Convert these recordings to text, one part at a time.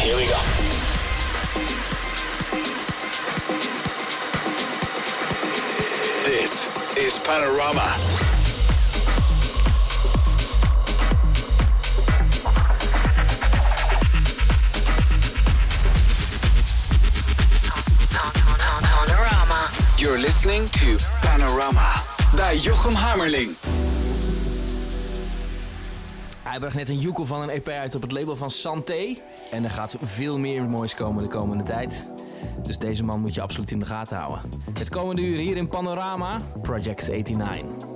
Here we go. This is Panorama. Panorama. You're listening to Panorama bij Jochem Hammerling. Hij bracht net een joekel van een EP uit op het label van Santé. En er gaat veel meer moois komen de komende tijd. Dus deze man moet je absoluut in de gaten houden. Het komende uur hier in Panorama, Project 89.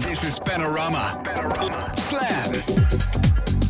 This is Panorama. Panorama. Slam.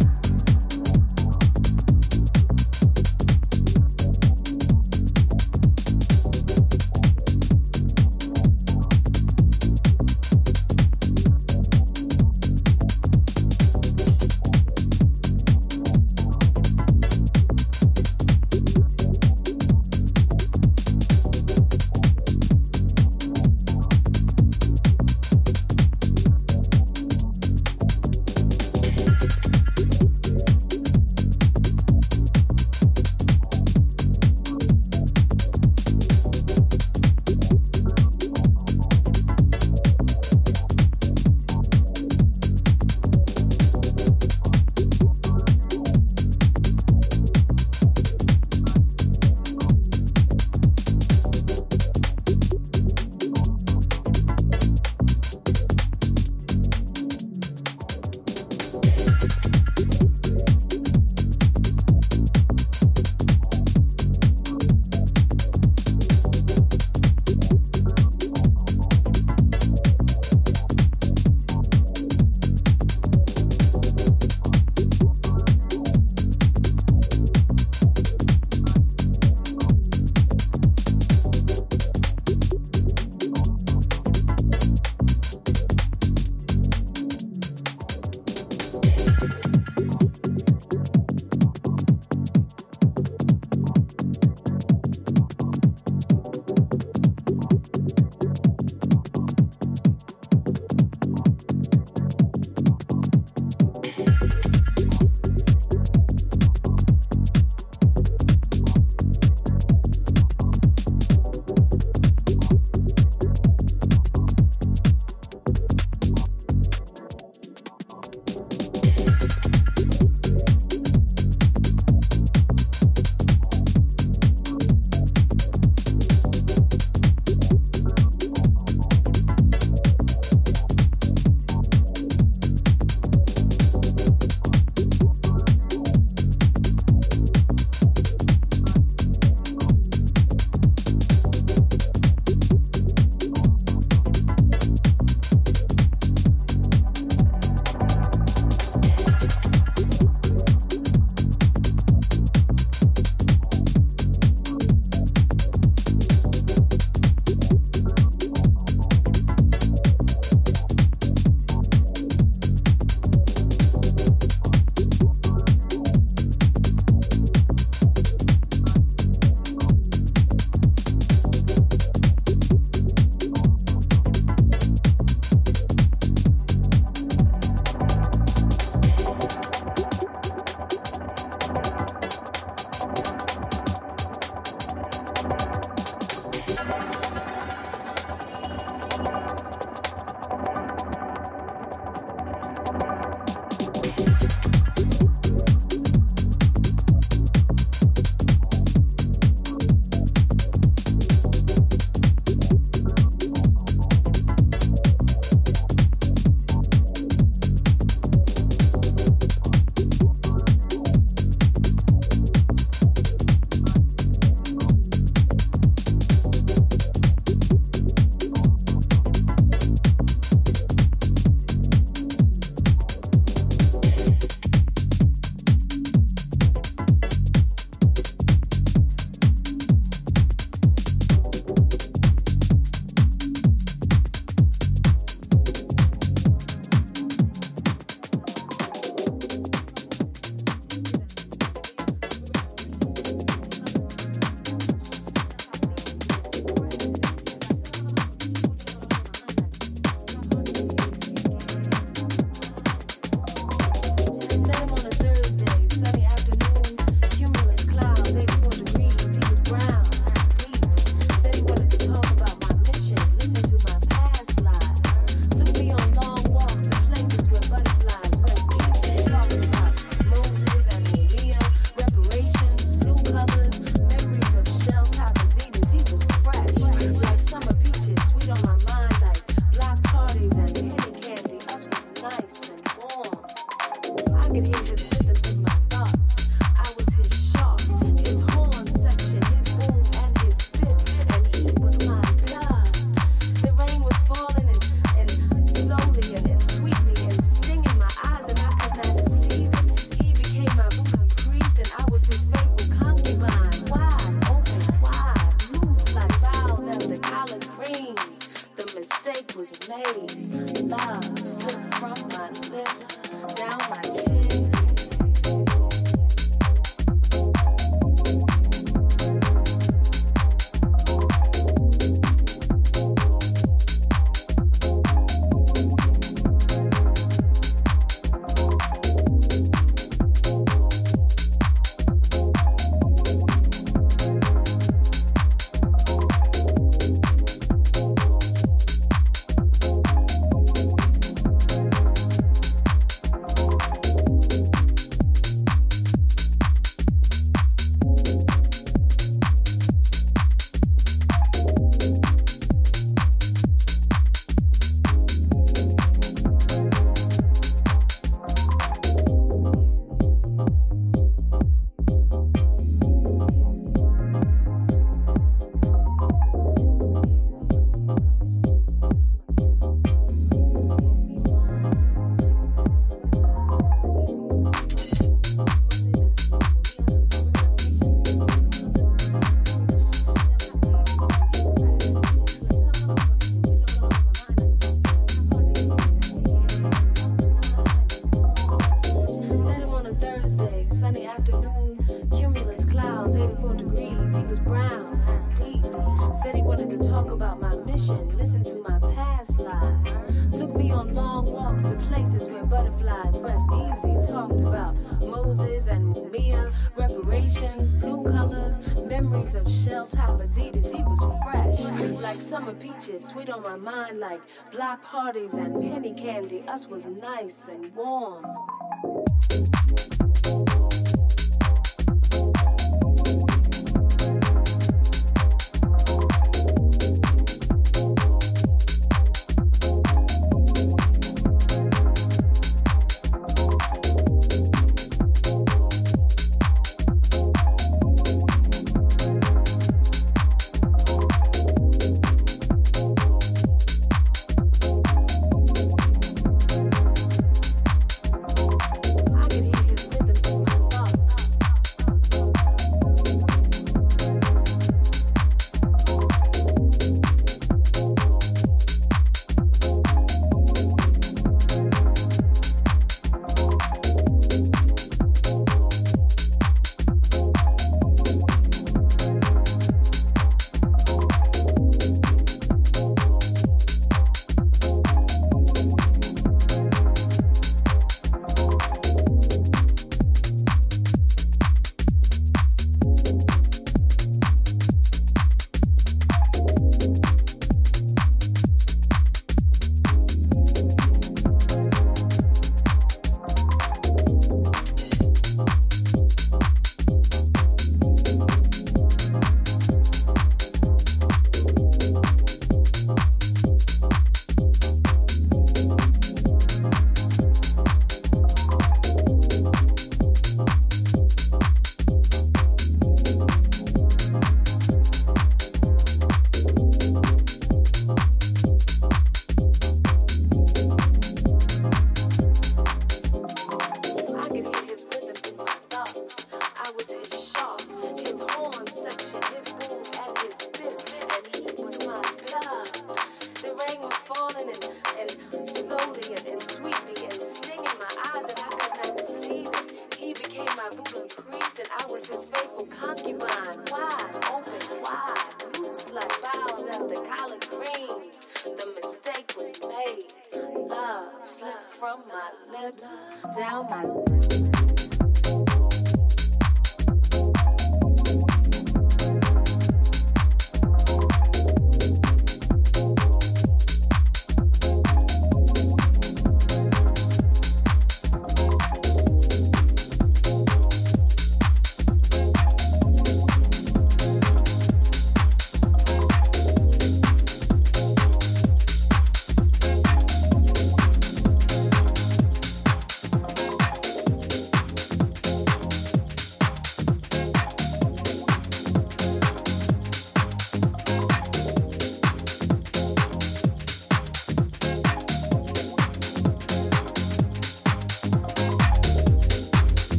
sweet on my mind like block parties and penny candy. Us was nice and warm.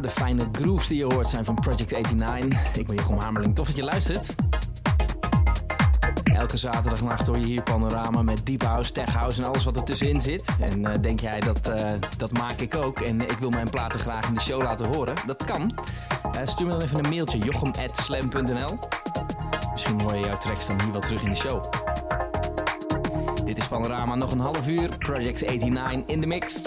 De fijne grooves die je hoort zijn van Project 89. Ik ben Jochem Hamerling, tof dat je luistert. Elke zaterdagnacht hoor je hier Panorama met deep house, tech house en alles wat er tussenin zit. En uh, denk jij dat uh, dat maak ik ook en ik wil mijn platen graag in de show laten horen? Dat kan. Uh, stuur me dan even een mailtje jochem@slam.nl. Misschien hoor je jouw tracks dan hier wel terug in de show. Dit is Panorama nog een half uur. Project 89 in de mix.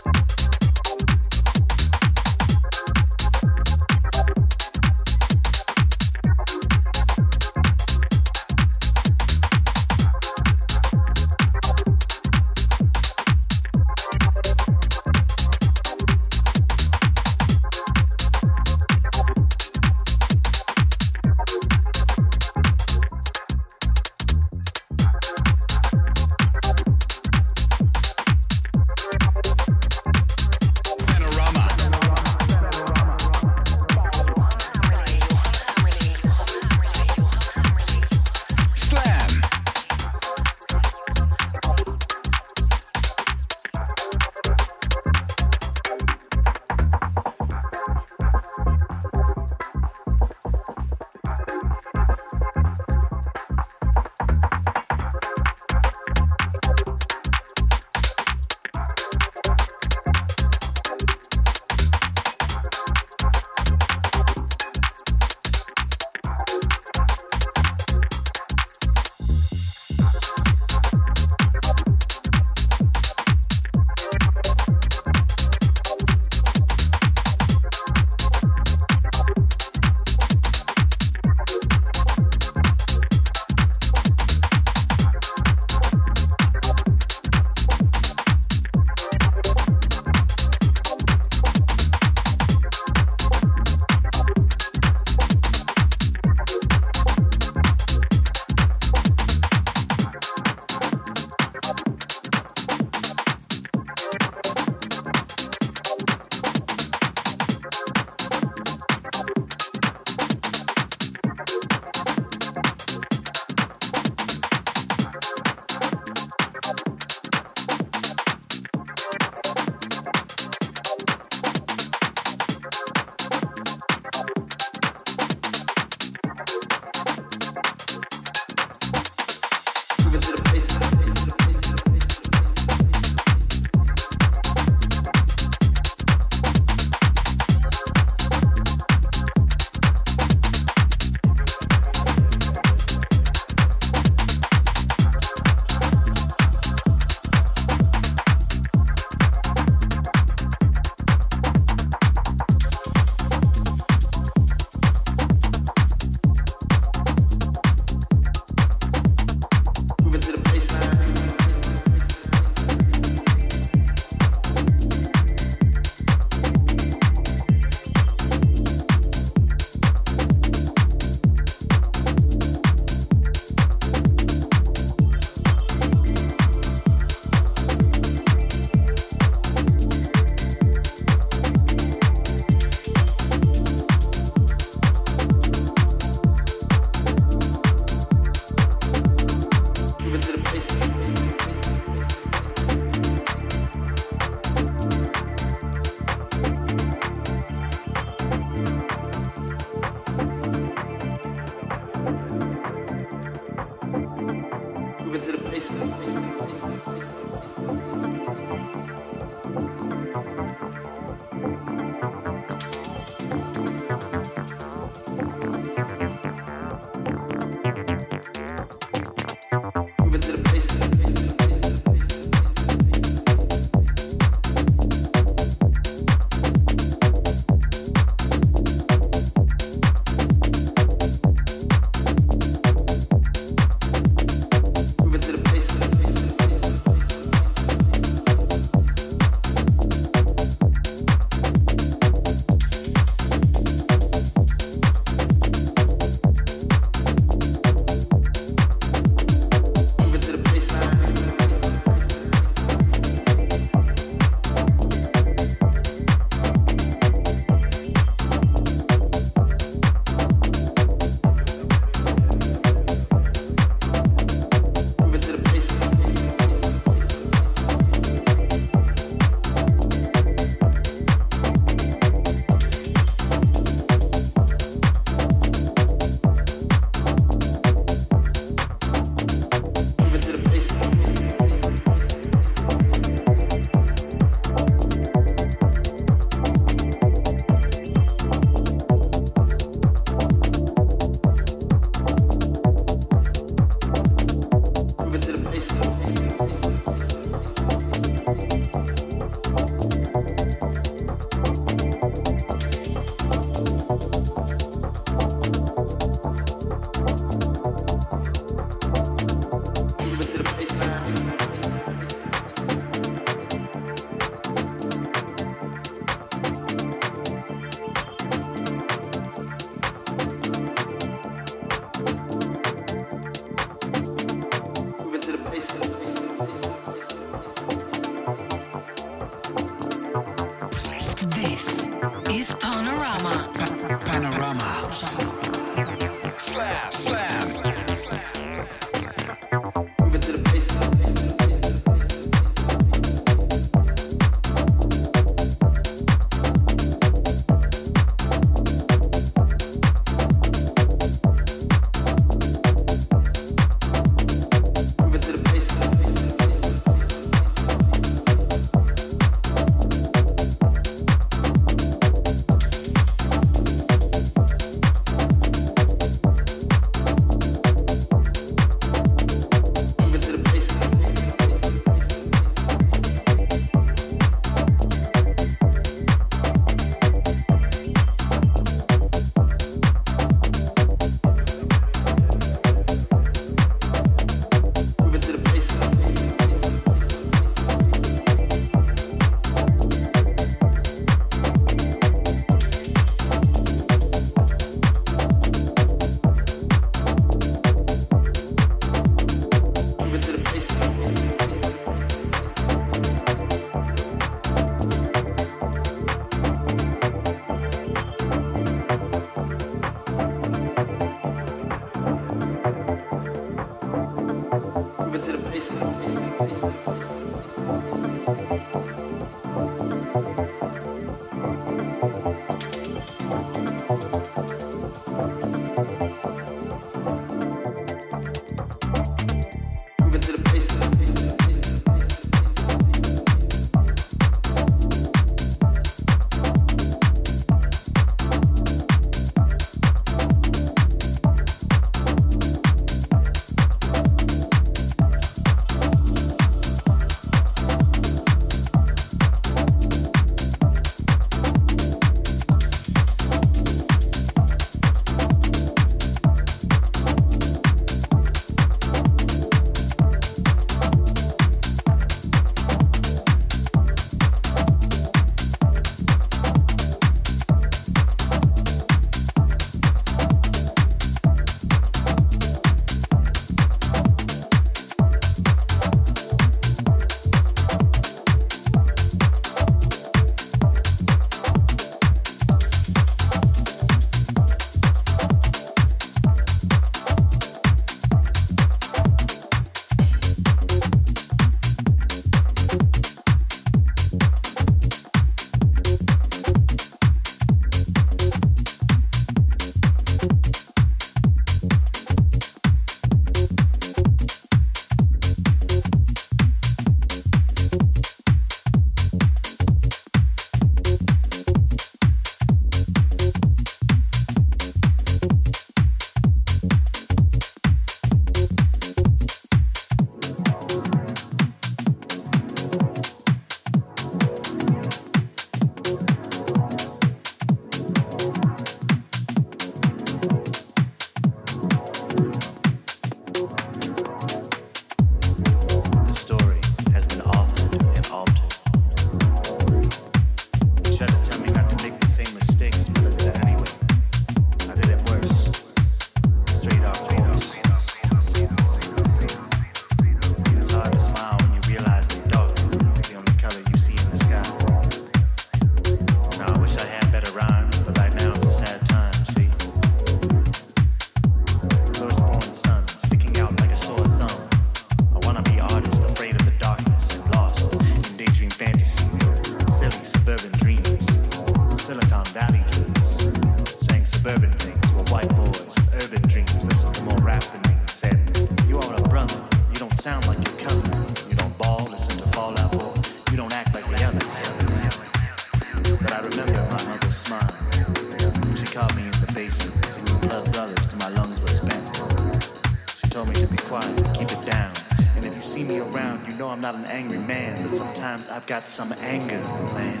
got some anger, man.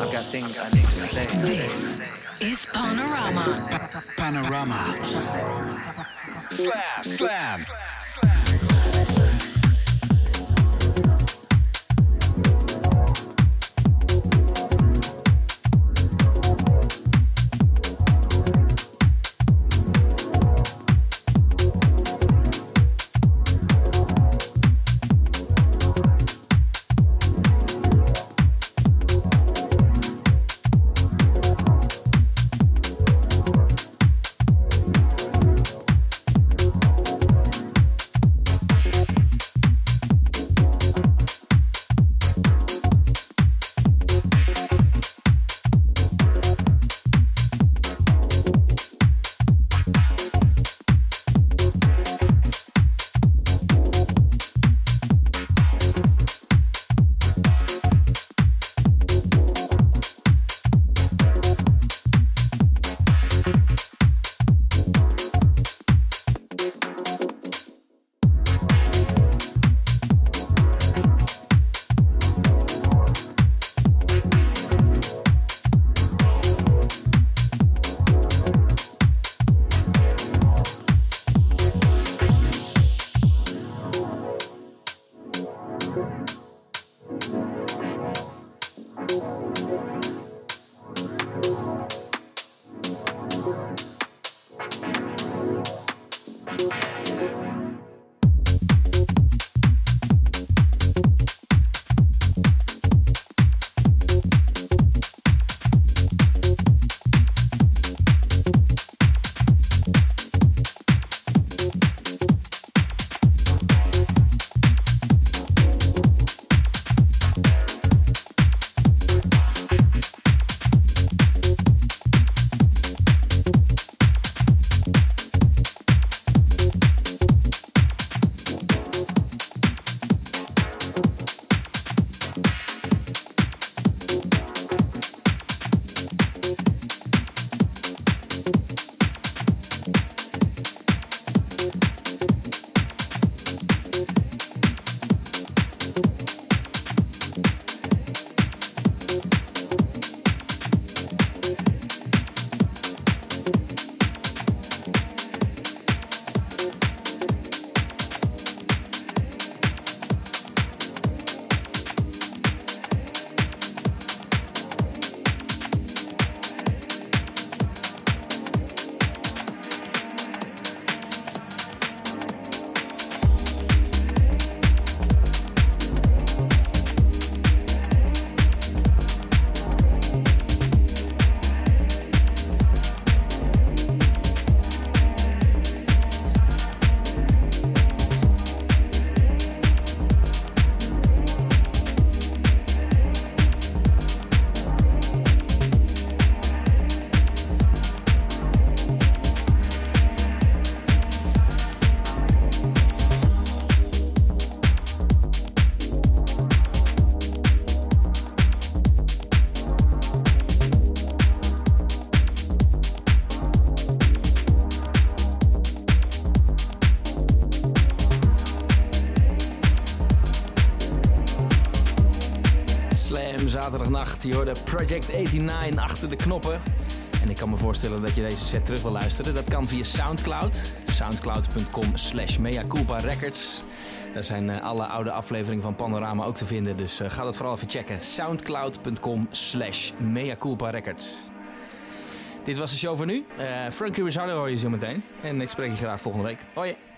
I've got things I need to say. This is Panorama. Panorama. Slam, slam. Je hoorde Project 89 achter de knoppen. En ik kan me voorstellen dat je deze set terug wil luisteren. Dat kan via Soundcloud. Soundcloud.com slash Records. Daar zijn eh, alle oude afleveringen van Panorama ook te vinden. Dus eh, ga dat vooral even checken. Soundcloud.com slash Records. Dit was de show voor nu. Eh Frankie Rizzardo hoor je zo meteen. En ik spreek je graag volgende week. Hoi!